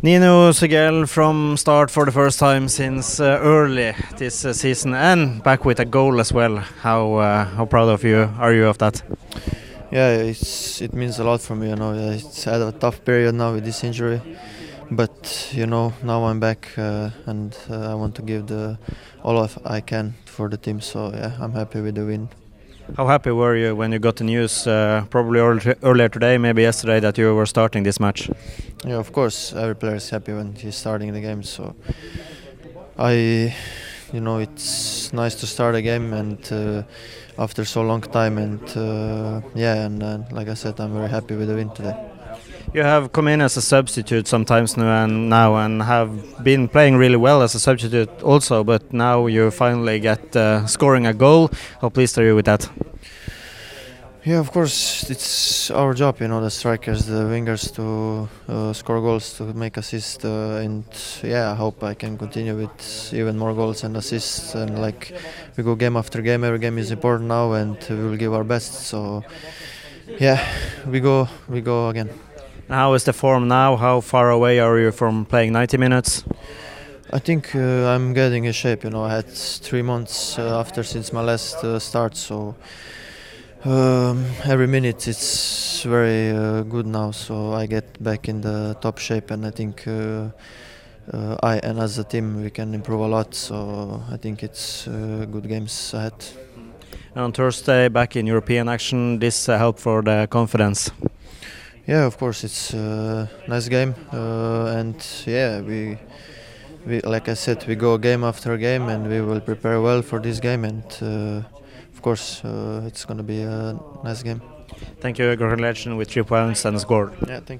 Nino Žugelj from start for the first time since uh, early this uh, season and back with a goal as well. How uh, how proud of you are you of that? Yeah, it's it means a lot for me. You know, it's had a tough period now with this injury, but you know now I'm back uh, and uh, I want to give the all of I can for the team. So yeah, I'm happy with the win. How happy were you when you got the news, uh, probably earlier today, maybe yesterday, that you were starting this match? Yeah, of course, every player is happy when he's starting the game. So I, you know, it's nice to start a game and uh, after so long time, and uh, yeah, and uh, like I said, I'm very happy with the win today. You have come in as a substitute sometimes now and now, and have been playing really well as a substitute also. But now you finally get uh, scoring a goal. How pleased are you with that? Yeah, of course, it's our job, you know, the strikers, the wingers, to uh, score goals, to make assists, uh, and yeah, I hope I can continue with even more goals and assists. And like we go game after game, every game is important now, and we will give our best. So yeah, we go, we go again. How is the form now? How far away are you from playing 90 minutes? I think uh, I'm getting in shape. You know, I had three months uh, after since my last uh, start, so um, every minute it's very uh, good now. So I get back in the top shape, and I think uh, uh, I and as a team we can improve a lot. So I think it's good games ahead. And on Thursday, back in European action, this help for the confidence. Yeah, of course, it's a nice game, uh, and yeah, we, we, like I said, we go game after game, and we will prepare well for this game, and uh, of course, uh, it's going to be a nice game. Thank you. Congratulations with three points and a score. Yeah, thank.